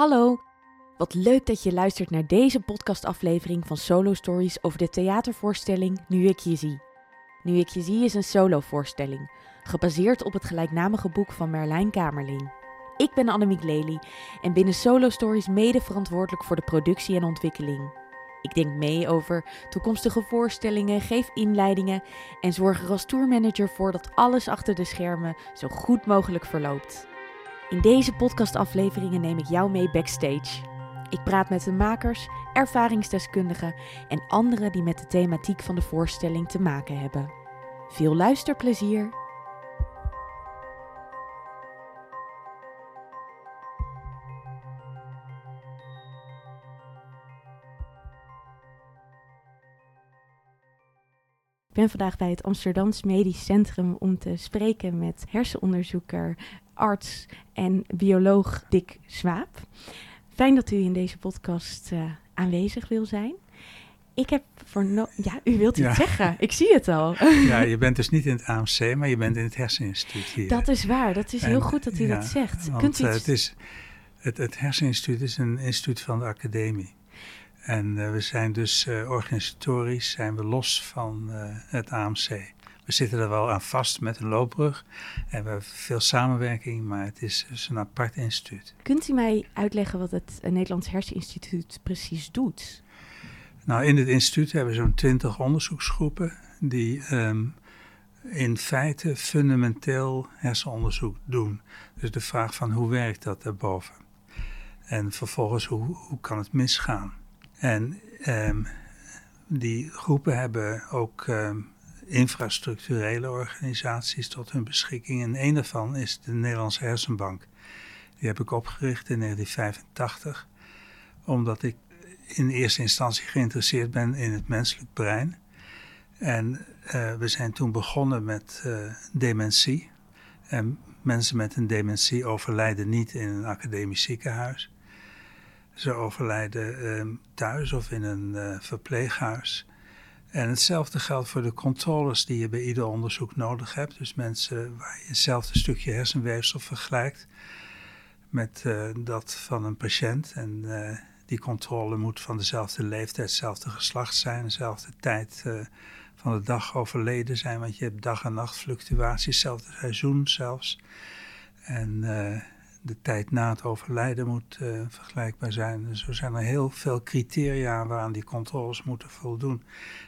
Hallo, wat leuk dat je luistert naar deze podcastaflevering van Solo Stories over de theatervoorstelling Nu ik je zie. Nu ik je zie is een solovoorstelling, gebaseerd op het gelijknamige boek van Merlijn Kamerling. Ik ben Annemiek Lely en binnen Solo Stories mede verantwoordelijk voor de productie en ontwikkeling. Ik denk mee over toekomstige voorstellingen, geef inleidingen en zorg er als tourmanager voor dat alles achter de schermen zo goed mogelijk verloopt. In deze podcastafleveringen neem ik jou mee backstage. Ik praat met de makers, ervaringsdeskundigen en anderen die met de thematiek van de voorstelling te maken hebben. Veel luisterplezier! Ik ben vandaag bij het Amsterdams Medisch Centrum om te spreken met hersenonderzoeker, arts en bioloog Dick Swaap. Fijn dat u in deze podcast uh, aanwezig wil zijn. Ik heb voor no ja, u wilt iets ja. zeggen. Ik zie het al. Ja, je bent dus niet in het AMC, maar je bent in het herseninstituut hier. Dat is waar. Dat is en, heel goed dat u ja, dat zegt. Want, Kunt u uh, het, is, het, het herseninstituut is een instituut van de academie. En uh, we zijn dus organisatorisch zijn we los van het AMC. We zitten er wel aan vast met een loopbrug. En we hebben veel samenwerking, maar het is dus een apart instituut. Kunt u mij uitleggen wat het Nederlands Herseninstituut precies doet? Nou, in het instituut hebben we zo'n twintig onderzoeksgroepen die um, in feite fundamenteel hersenonderzoek doen. Dus de vraag van hoe werkt dat daarboven? En vervolgens hoe, hoe kan het misgaan? En um, die groepen hebben ook um, infrastructurele organisaties tot hun beschikking. En een daarvan is de Nederlandse Hersenbank. Die heb ik opgericht in 1985, omdat ik in eerste instantie geïnteresseerd ben in het menselijk brein. En uh, we zijn toen begonnen met uh, dementie. En mensen met een dementie overlijden niet in een academisch ziekenhuis. Ze overlijden uh, thuis of in een uh, verpleeghuis. En hetzelfde geldt voor de controles die je bij ieder onderzoek nodig hebt. Dus mensen waar je hetzelfde stukje hersenweefsel vergelijkt met uh, dat van een patiënt. En uh, die controle moet van dezelfde leeftijd, hetzelfde geslacht zijn, dezelfde tijd uh, van de dag overleden zijn. Want je hebt dag- en nachtfluctuaties, hetzelfde seizoen zelfs. En de tijd na het overlijden moet uh, vergelijkbaar zijn. Dus er zijn er heel veel criteria waaraan die controles moeten voldoen.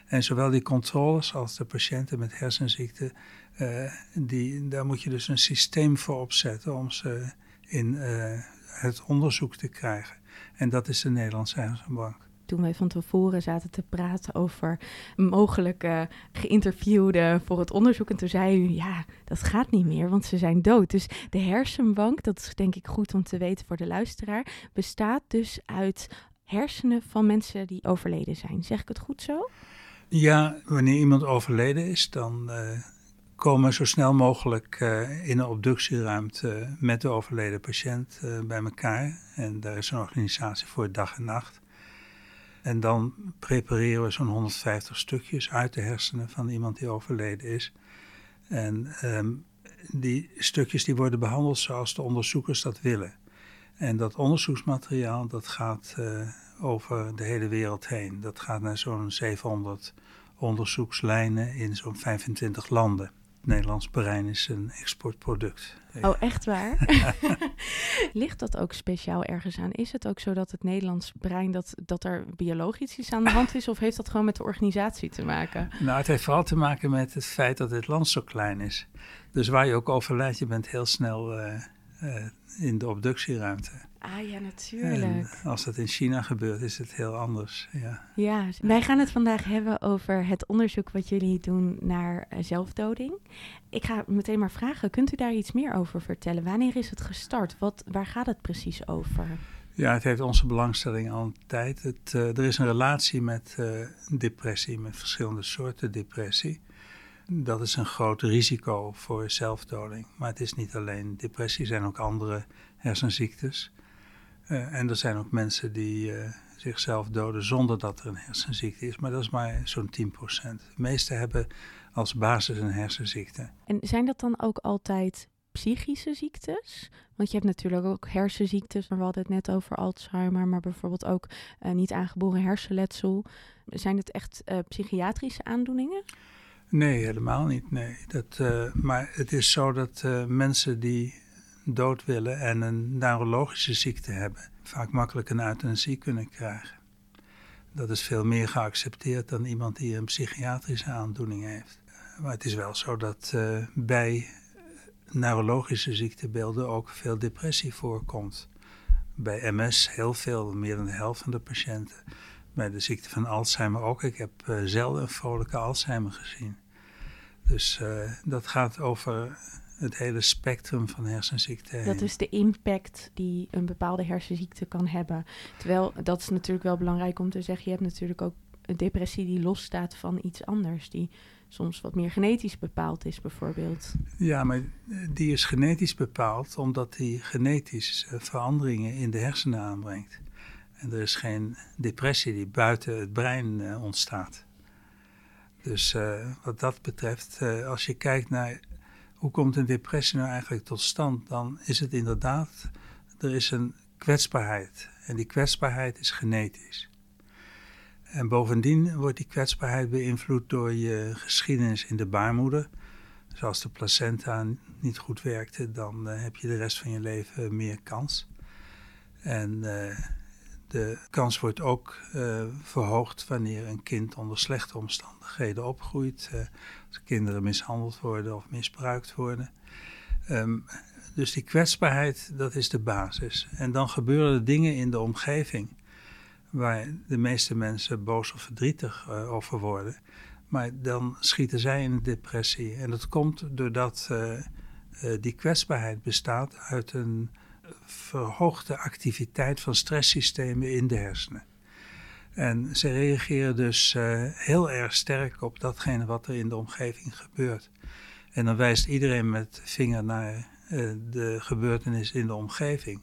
En zowel die controles als de patiënten met hersenziekten, uh, die, daar moet je dus een systeem voor opzetten om ze in uh, het onderzoek te krijgen. En dat is de Nederlandse Hersenbank toen wij van tevoren zaten te praten over mogelijke geïnterviewden voor het onderzoek. En toen zei u, ja, dat gaat niet meer, want ze zijn dood. Dus de hersenbank, dat is denk ik goed om te weten voor de luisteraar, bestaat dus uit hersenen van mensen die overleden zijn. Zeg ik het goed zo? Ja, wanneer iemand overleden is, dan uh, komen zo snel mogelijk uh, in een obductieruimte met de overleden patiënt uh, bij elkaar. En daar is een organisatie voor dag en nacht. En dan prepareren we zo'n 150 stukjes uit de hersenen van iemand die overleden is. En um, die stukjes die worden behandeld zoals de onderzoekers dat willen. En dat onderzoeksmateriaal dat gaat uh, over de hele wereld heen. Dat gaat naar zo'n 700 onderzoekslijnen in zo'n 25 landen. Nederlands brein is een exportproduct. Oh, echt waar? Ligt dat ook speciaal ergens aan? Is het ook zo dat het Nederlands brein, dat, dat er biologisch iets aan de hand is? Of heeft dat gewoon met de organisatie te maken? Nou, het heeft vooral te maken met het feit dat het land zo klein is. Dus waar je ook overlijdt, je bent heel snel uh, in de obductieruimte. Ah ja, natuurlijk. En als dat in China gebeurt, is het heel anders. Ja. ja, wij gaan het vandaag hebben over het onderzoek wat jullie doen naar uh, zelfdoding. Ik ga meteen maar vragen, kunt u daar iets meer over vertellen? Wanneer is het gestart? Wat, waar gaat het precies over? Ja, het heeft onze belangstelling al een tijd. Het, uh, er is een relatie met uh, depressie, met verschillende soorten depressie. Dat is een groot risico voor zelfdoding. Maar het is niet alleen depressie, er zijn ook andere hersenziektes. Uh, en er zijn ook mensen die uh, zichzelf doden zonder dat er een hersenziekte is, maar dat is maar zo'n 10%. De meeste hebben als basis een hersenziekte. En zijn dat dan ook altijd psychische ziektes? Want je hebt natuurlijk ook hersenziektes, we hadden het net over Alzheimer, maar bijvoorbeeld ook uh, niet aangeboren hersenletsel. Zijn het echt psychiatrische aandoeningen? Nee, helemaal niet. Nee. Dat, uh, maar het is zo dat mensen die dood willen en een neurologische ziekte hebben, vaak makkelijk een euthanasie kunnen krijgen. Dat is veel meer geaccepteerd dan iemand die een psychiatrische aandoening heeft. Maar het is wel zo dat uh, bij neurologische ziektebeelden ook veel depressie voorkomt. Bij MS heel veel, meer dan de helft van de patiënten. Bij de ziekte van Alzheimer ook. Ik heb uh, zelden een vrolijke Alzheimer gezien. Dus uh, dat gaat over het hele spectrum van hersenziekten. Dat is de impact die een bepaalde hersenziekte kan hebben. Terwijl dat is natuurlijk wel belangrijk om te zeggen. Je hebt natuurlijk ook een depressie die losstaat van iets anders. Die soms wat meer genetisch bepaald is, bijvoorbeeld. Ja, maar die is genetisch bepaald omdat die genetisch veranderingen in de hersenen aanbrengt. En er is geen depressie die buiten het brein uh, ontstaat. Dus uh, wat dat betreft, uh, als je kijkt naar hoe komt een depressie nou eigenlijk tot stand, dan is het inderdaad, er is een kwetsbaarheid. En die kwetsbaarheid is genetisch. En bovendien wordt die kwetsbaarheid beïnvloed door je geschiedenis in de baarmoeder. Dus als de placenta niet goed werkte, dan uh, heb je de rest van je leven meer kans. En de kans wordt ook uh, verhoogd wanneer een kind onder slechte omstandigheden opgroeit. als kinderen mishandeld worden of misbruikt worden. Um, dus die kwetsbaarheid, dat is de basis. En dan gebeuren er dingen in de omgeving waar de meeste mensen boos of verdrietig uh, over worden. Maar dan schieten zij in depressie. En dat komt doordat die kwetsbaarheid bestaat uit een verhoogde activiteit van stresssystemen in de hersenen. En ze reageren dus heel erg sterk op datgene wat er in de omgeving gebeurt. En dan wijst iedereen met vinger naar de gebeurtenis in de omgeving.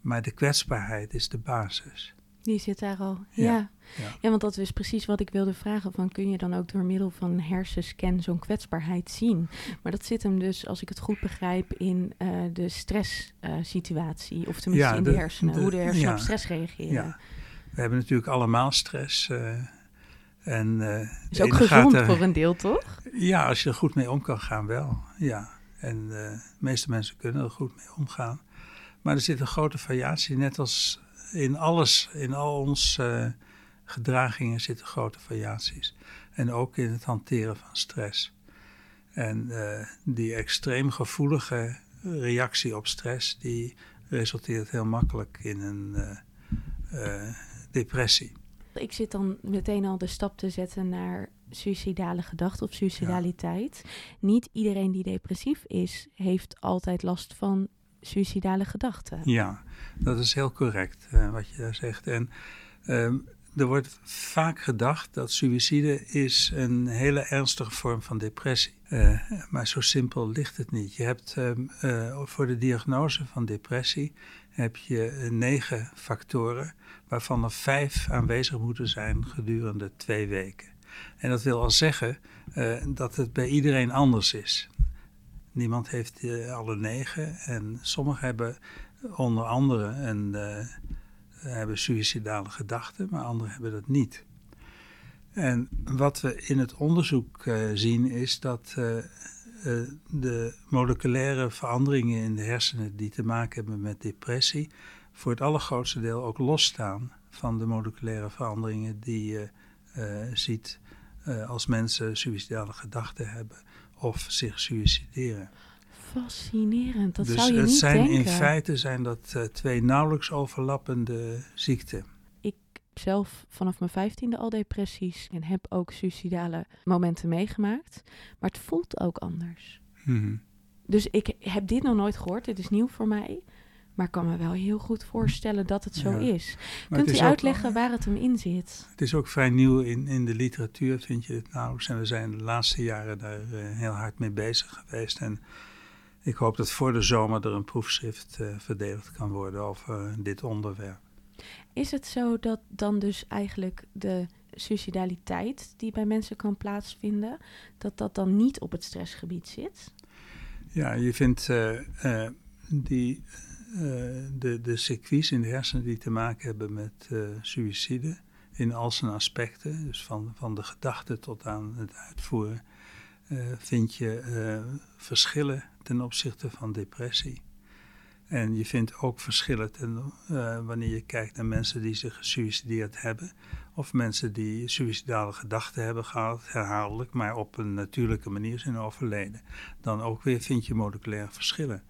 Maar de kwetsbaarheid is de basis. Die zit daar al. Ja. Ja. ja. ja. want dat is precies wat ik wilde vragen. Van, kun je dan ook door middel van een hersenscan zo'n kwetsbaarheid zien? Maar dat zit hem dus, als ik het goed begrijp, in uh, de stresssituatie. Uh, of tenminste ja, in de, de hersenen. De, hoe de hersenen op stress reageren. Ja. We hebben natuurlijk allemaal stress. Uh, en, is ook gezond er, voor een deel, toch? Ja, als je er goed mee om kan gaan, wel. Ja. En de meeste mensen kunnen er goed mee omgaan. Maar er zit een grote variatie, net als in alles, in al onze uh, gedragingen zitten grote variaties. En ook in het hanteren van stress. En uh, die extreem gevoelige reactie op stress, die resulteert heel makkelijk in een uh, depressie. Ik zit dan meteen al de stap te zetten naar suicidale gedachten of suicidaliteit. Ja. Niet iedereen die depressief is, heeft altijd last van suicidale gedachten. Ja, dat is heel correct uh, wat je daar zegt. En um, er wordt vaak gedacht dat suïcide is een hele ernstige vorm van depressie. Uh, maar zo simpel ligt het niet. Je hebt um, uh, voor de diagnose van depressie heb je negen factoren, waarvan er vijf aanwezig moeten zijn gedurende twee weken. En dat wil al zeggen dat het bij iedereen anders is. Niemand heeft uh, alle negen. En sommigen hebben onder andere een, uh, hebben suïcidale gedachten, maar anderen hebben dat niet. En wat we in het onderzoek uh, zien is dat de moleculaire veranderingen in de hersenen die te maken hebben met depressie, voor het allergrootste deel ook losstaan van de moleculaire veranderingen die je ziet als mensen suïcidale gedachten hebben of zich suïcideren. Fascinerend, dat dus zou je het niet zijn, denken. In feite zijn dat uh, twee nauwelijks overlappende ziekten. Ik zelf vanaf mijn vijftiende al depressies en heb ook suicidale momenten meegemaakt. Maar het voelt ook anders. Hmm. Dus ik heb dit nog nooit gehoord, dit is nieuw voor mij. Maar ik kan me wel heel goed voorstellen dat het zo ja. is. Maar Kunt u uitleggen ook, waar het hem in zit? Het is ook vrij nieuw in, in de literatuur, vind je het nauwelijks. En we zijn de laatste jaren daar uh, heel hard mee bezig geweest. En ik hoop dat voor de zomer er een proefschrift uh, verdedigd kan worden over uh, dit onderwerp. Is het zo dat dan dus eigenlijk de suicidaliteit die bij mensen kan plaatsvinden, dat dat dan niet op het stressgebied zit? Ja, je vindt uh, die, de, de circuits in de hersenen die te maken hebben met suïcide in al zijn aspecten, dus van, van de gedachte tot aan het uitvoeren, vind je verschillen ten opzichte van depressie. En je vindt ook verschillen ten, uh, wanneer je kijkt naar mensen die zich gesuicideerd hebben. Of mensen die suicidale gedachten hebben gehad, herhaaldelijk, maar op een natuurlijke manier zijn overleden. Dan ook weer vind je moleculaire verschillen.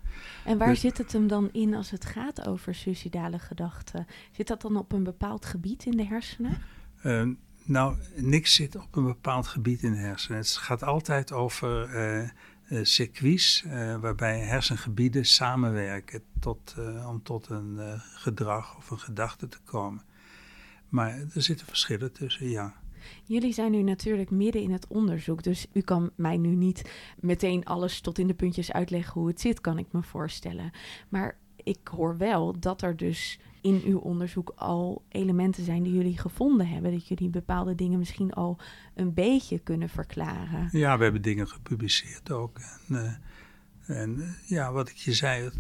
En waar dus- zit het hem dan in als het gaat over suicidale gedachten? Zit dat dan op een bepaald gebied in de hersenen? Uh, nou, niks zit op een bepaald gebied in de hersenen. Het gaat altijd over uh, uh, circuits uh, waarbij hersengebieden samenwerken tot, uh, om tot een gedrag of een gedachte te komen. Maar er zitten verschillen tussen, ja. Jullie zijn nu natuurlijk midden in het onderzoek, dus u kan mij nu niet meteen alles tot in de puntjes uitleggen hoe het zit, kan ik me voorstellen. Maar ik hoor wel dat er dus in uw onderzoek al elementen zijn die jullie gevonden hebben. Dat jullie bepaalde dingen misschien al een beetje kunnen verklaren. Ja, we hebben dingen gepubliceerd ook. En, uh, en uh, ja, wat ik je zei, de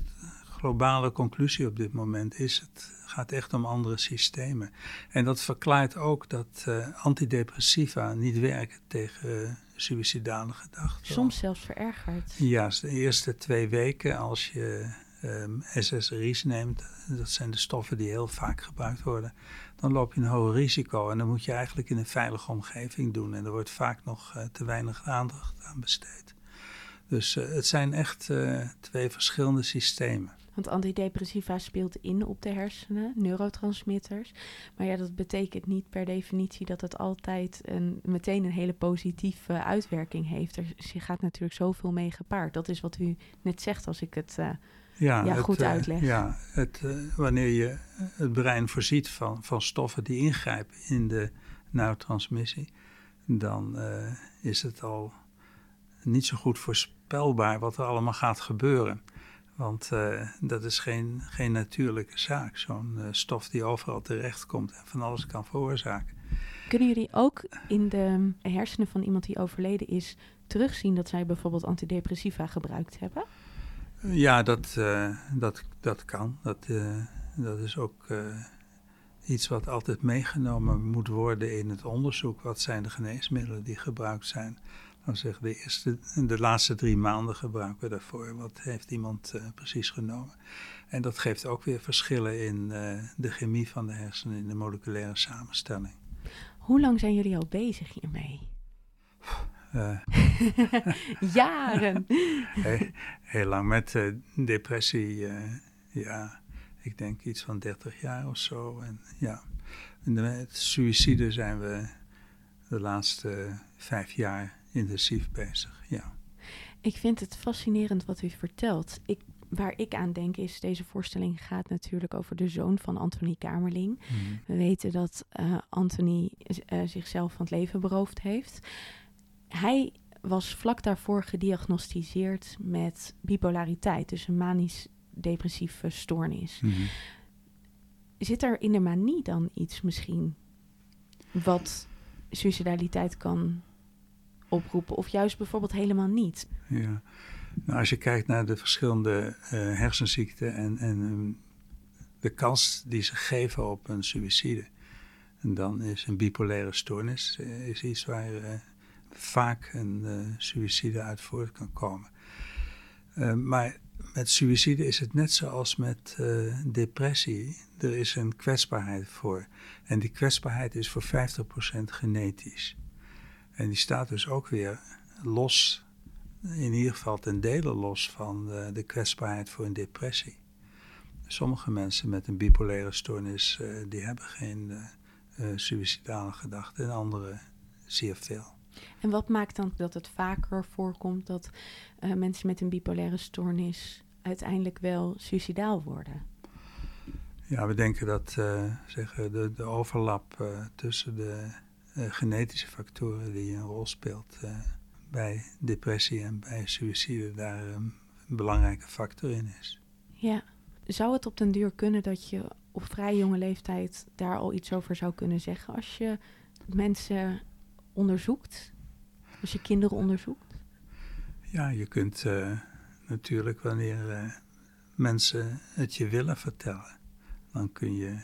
globale conclusie op dit moment is: het gaat echt om andere systemen. En dat verklaart ook dat uh, antidepressiva niet werken tegen suïcidale gedachten. Soms zelfs verergerd. Ja, de eerste twee weken als je um, ehm, SSRI's neemt, dat zijn de stoffen die heel vaak gebruikt worden, dan loop je een hoog risico. En dan moet je eigenlijk in een veilige omgeving doen. En er wordt vaak nog uh, te weinig aandacht aan besteed. Dus uh, het zijn echt uh, twee verschillende systemen. Want antidepressiva speelt in op de hersenen, neurotransmitters. Maar ja, dat betekent niet per definitie dat het altijd een, meteen een hele positieve uitwerking heeft. Er gaat natuurlijk zoveel mee gepaard. Dat is wat u net zegt, als ik het ja, ja het, goed eh, uitleg. ja, het, uh, wanneer je het brein voorziet van, van stoffen die ingrijpen in de neurotransmissie, dan uh, is het al niet zo goed voorspelbaar wat er allemaal gaat gebeuren. Want dat is geen, geen natuurlijke zaak, zo'n stof die overal terechtkomt en van alles kan veroorzaken. Kunnen jullie ook in de hersenen van iemand die overleden is terugzien dat zij bijvoorbeeld antidepressiva gebruikt hebben? Ja, dat, uh, dat, dat kan. Dat, uh, dat is ook uh, iets wat altijd meegenomen moet worden in het onderzoek. Wat zijn de geneesmiddelen die gebruikt zijn? Dan zeggen de, eerste, de laatste drie maanden gebruiken we daarvoor. Wat heeft iemand precies genomen? En dat geeft ook weer verschillen in de chemie van de hersenen, in de moleculaire samenstelling. Hoe lang zijn jullie al bezig hiermee? Uh, Jaren. heel, heel, lang met uh, depressie. Uh, ja, ik denk iets van 30 jaar of zo. En ja, met suïcide zijn we de laatste vijf jaar intensief bezig. Ja. Ik vind het fascinerend wat u vertelt. Ik, waar ik aan denk is, deze voorstelling gaat natuurlijk over de zoon van Anthony Kamerling. Mm. We weten dat Anthony zichzelf van het leven beroofd heeft hij was vlak daarvoor gediagnosticeerd met bipolariteit, dus een manisch-depressieve stoornis. Mm -hmm. Zit er in de manie dan iets misschien wat suicidaliteit kan oproepen, of juist bijvoorbeeld helemaal niet? Ja, nou, als je kijkt naar de verschillende uh, hersenziekten en, en um, de kans die ze geven op een suïcide, en dan is een bipolaire stoornis uh, is iets waar uh, vaak een uh, suïcide uit voort kan komen. Uh, maar met suïcide is het net zoals met uh, depressie. Er is een kwetsbaarheid voor. En die kwetsbaarheid is voor 50% genetisch. En die staat dus ook weer los, in ieder geval ten dele los van de, de kwetsbaarheid voor een depressie. Sommige mensen met een bipolaire stoornis, die hebben geen suïcidale gedachten en anderen zeer veel. En wat maakt dan dat het vaker voorkomt dat uh, mensen met een bipolaire stoornis uiteindelijk wel suicidaal worden? Ja, we denken dat uh, zeggen de, de overlap uh, tussen de genetische factoren die een rol speelt bij depressie en bij suïcide daar een belangrijke factor in is. Ja, zou het op den duur kunnen dat je op vrij jonge leeftijd daar al iets over zou kunnen zeggen als je mensen onderzoekt? Als je kinderen onderzoekt? Ja, je kunt uh, natuurlijk wanneer uh, mensen het je willen vertellen. Dan kun je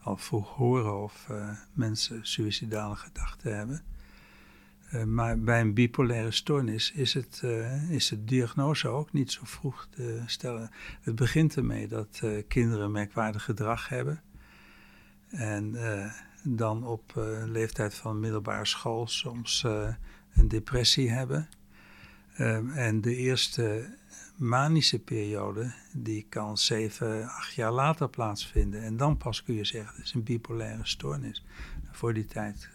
al vroeg horen of uh, mensen suïcidale gedachten hebben. Maar bij een bipolaire stoornis is, het, is de diagnose ook niet zo vroeg te stellen. Het begint ermee dat kinderen merkwaardig gedrag hebben. En dan op leeftijd van middelbare school soms een depressie hebben. Ehm, en de eerste manische periode, die kan zeven, acht jaar later plaatsvinden. En dan pas kun je zeggen, het is een bipolaire stoornis. Voor die tijd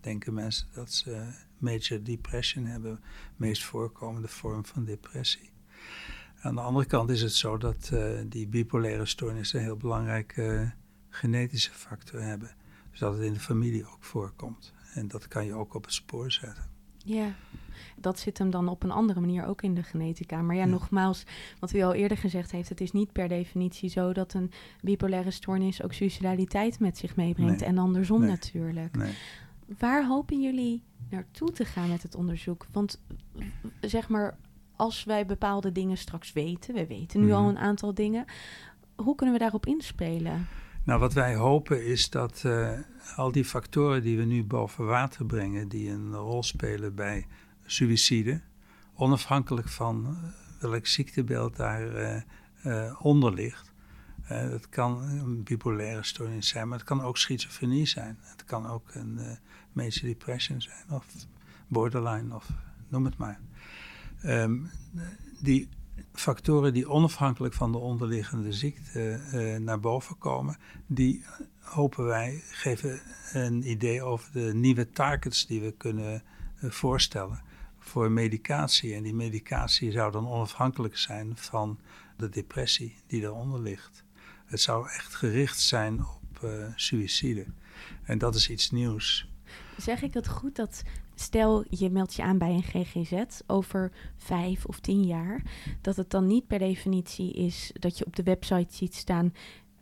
denken mensen dat ze major depression hebben, meest voorkomende vorm van depressie. Aan de andere kant is het zo dat die bipolaire stoornissen een heel belangrijke genetische factor hebben. Dus dat het in de familie ook voorkomt. En dat kan je ook op het spoor zetten. Ja, dat zit hem dan op een andere manier ook in de genetica. Maar ja, nogmaals, wat u al eerder gezegd heeft, het is niet per definitie zo dat een bipolaire stoornis ook suicidaliteit met zich meebrengt. En andersom natuurlijk. Nee. Waar hopen jullie naartoe te gaan met het onderzoek? Want zeg maar, als wij bepaalde dingen straks weten, we weten nu al mhm. een aantal dingen, hoe kunnen we daarop inspelen? Nou, wat wij hopen is dat uh, al die factoren die we nu boven water brengen, die een rol spelen bij suïcide, onafhankelijk van eh, welk ziektebeeld daaronder uh, uh, onder ligt. het kan een bipolaire stoornis zijn, maar het kan ook schizofrenie zijn. Het kan ook een major depression zijn, of borderline, of noem het maar. Um, die factoren die onafhankelijk van de onderliggende ziekte uh, naar boven komen, die hopen wij geven een idee over de nieuwe targets die we kunnen uh, voorstellen voor medicatie. En die medicatie zou dan onafhankelijk zijn van de depressie die eronder ligt. Het zou echt gericht zijn op uh, suïcide. En dat is iets nieuws. Zeg ik het goed dat stel je meldt je aan bij een GGZ over vijf of tien jaar, dat het dan niet per definitie is dat je op de website ziet staan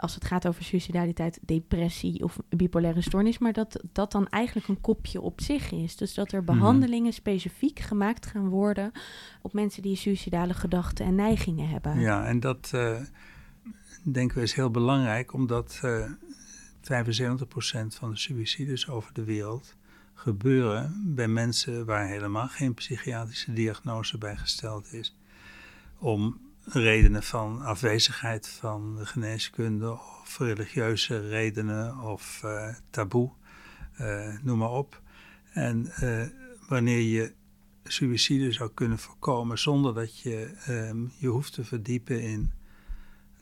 als het gaat over suicidaliteit, depressie of bipolaire stoornis, maar dat dat dan eigenlijk een kopje op zich is. Dus dat er mhm. behandelingen specifiek gemaakt gaan worden op mensen die suicidale gedachten en neigingen hebben. Ja, en dat uh, denken we is heel belangrijk, omdat uh, eh, 75% van de suicides over de wereld gebeuren bij mensen waar helemaal geen psychiatrische diagnose bij gesteld is. Om redenen van afwezigheid van de geneeskunde of religieuze redenen of uh, taboe, uh, noem maar op. En uh, wanneer je suïcide zou kunnen voorkomen zonder dat je um, je hoeft te verdiepen in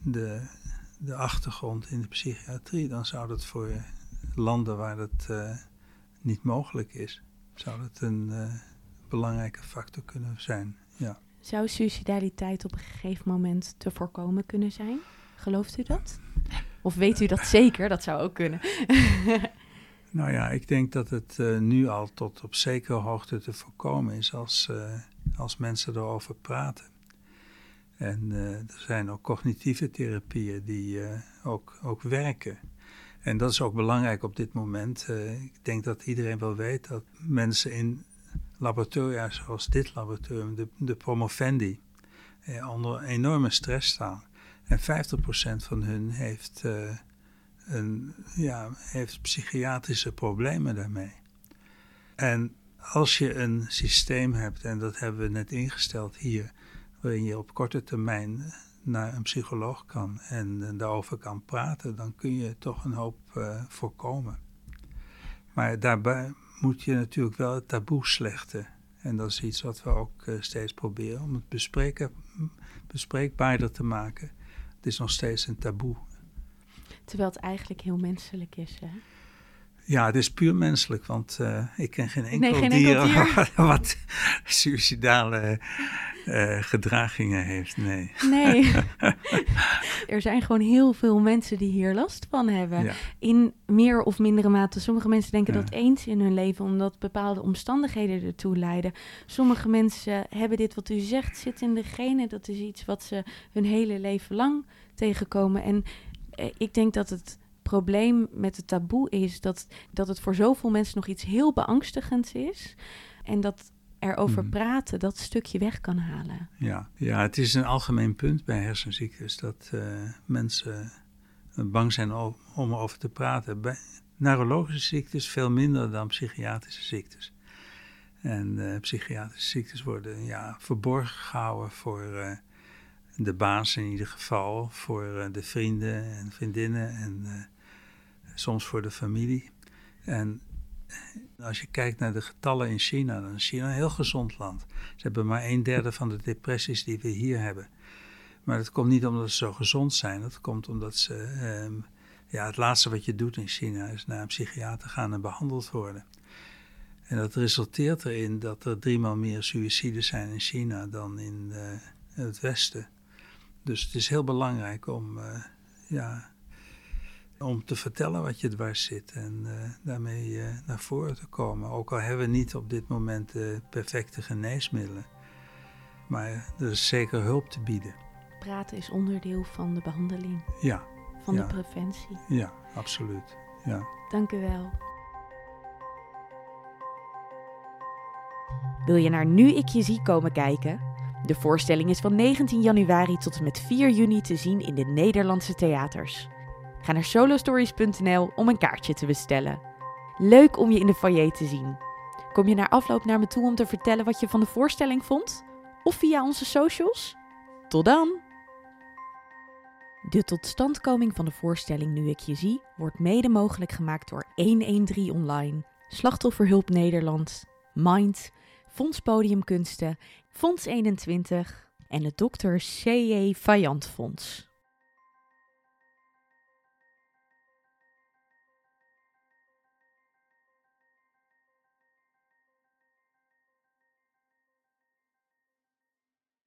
de, de achtergrond in de psychiatrie, dan zou dat voor landen waar dat niet mogelijk is, zou dat een uh, belangrijke factor kunnen zijn. Ja. Zou suicidaliteit op een gegeven moment te voorkomen kunnen zijn? Gelooft u dat? Of weet u dat zeker? Dat zou ook kunnen. nou ja, ik denk dat het uh, nu al tot op zekere hoogte te voorkomen is als, uh, als mensen erover praten. En er zijn ook cognitieve therapieën die ook, ook werken. En dat is ook belangrijk op dit moment. Uh, ik denk dat iedereen wel weet dat mensen in laboratoria zoals dit laboratorium, de, de promovendi, eh, onder enorme stress staan. En 50% van hun heeft, uh, een, ja, heeft psychiatrische problemen daarmee. En als je een systeem hebt, en dat hebben we net ingesteld hier, waarin je op korte termijn naar een psycholoog kan en daarover kan praten, dan kun je toch een hoop uh, voorkomen. Maar daarbij moet je natuurlijk wel het taboe slechten. En dat is iets wat we ook uh, steeds proberen om het bespreken, bespreekbaarder te maken. Het is nog steeds een taboe. Terwijl het eigenlijk heel menselijk is, hè? Ja, het is puur menselijk, want uh, ik ken geen enkel, nee, geen dier, enkel dier, wat suicidale uh, gedragingen heeft. Nee. Nee. er zijn gewoon heel veel mensen die hier last van hebben. In meer of mindere mate. Sommige mensen denken dat eens in hun leven, omdat bepaalde omstandigheden ertoe leiden. Sommige mensen hebben dit wat u zegt, zit in de genen. Dat is iets wat ze hun hele leven lang tegenkomen. En eh, ik denk dat het probleem met het taboe is dat, dat het voor zoveel mensen nog iets heel beangstigends is. En dat erover Mhm. praten dat stukje weg kan halen. Ja. ja, het is een algemeen punt bij hersenziektes dat eh, mensen bang zijn om erover te praten. Bij neurologische ziektes veel minder dan psychiatrische ziektes. En eh, psychiatrische ziektes worden ja, verborgen gehouden voor eh, de baas in ieder geval, voor eh, de vrienden en vriendinnen en eh, soms voor de familie. En eh, als je kijkt naar de getallen in China, dan is China een heel gezond land. Ze hebben maar een derde van de depressies die we hier hebben. Maar dat komt niet omdat ze zo gezond zijn. Dat komt omdat ze. ehm, ja, het laatste wat je doet in China is naar een psychiater gaan en behandeld worden. En dat resulteert erin dat er driemaal meer suïcides zijn in China dan in eh, het Westen. Dus het is heel belangrijk om, eh, ja, om te vertellen wat je dwars zit en eh, daarmee eh, naar voren te komen. Ook al hebben we niet op dit moment de perfecte geneesmiddelen. Maar er is zeker hulp te bieden. Praten is onderdeel van de behandeling, Ja, van Ja. de preventie. ja, absoluut. Ja. Dank u wel. Wil je naar Nu ik je zie komen kijken? De voorstelling is van 19 januari tot en met 4 juni te zien in de Nederlandse theaters. Ga naar solostories.nl om een kaartje te bestellen. Leuk om je in de foyer te zien. Kom je na afloop naar me toe om te vertellen wat je van de voorstelling vond? Of via onze socials? Tot dan! De totstandkoming van de voorstelling Nu ik je zie wordt mede mogelijk gemaakt door 113 Online, Slachtofferhulp Nederland, Mind, Fonds Podiumkunsten, Fonds 21 en het Dr. C.J. Fayant Fonds.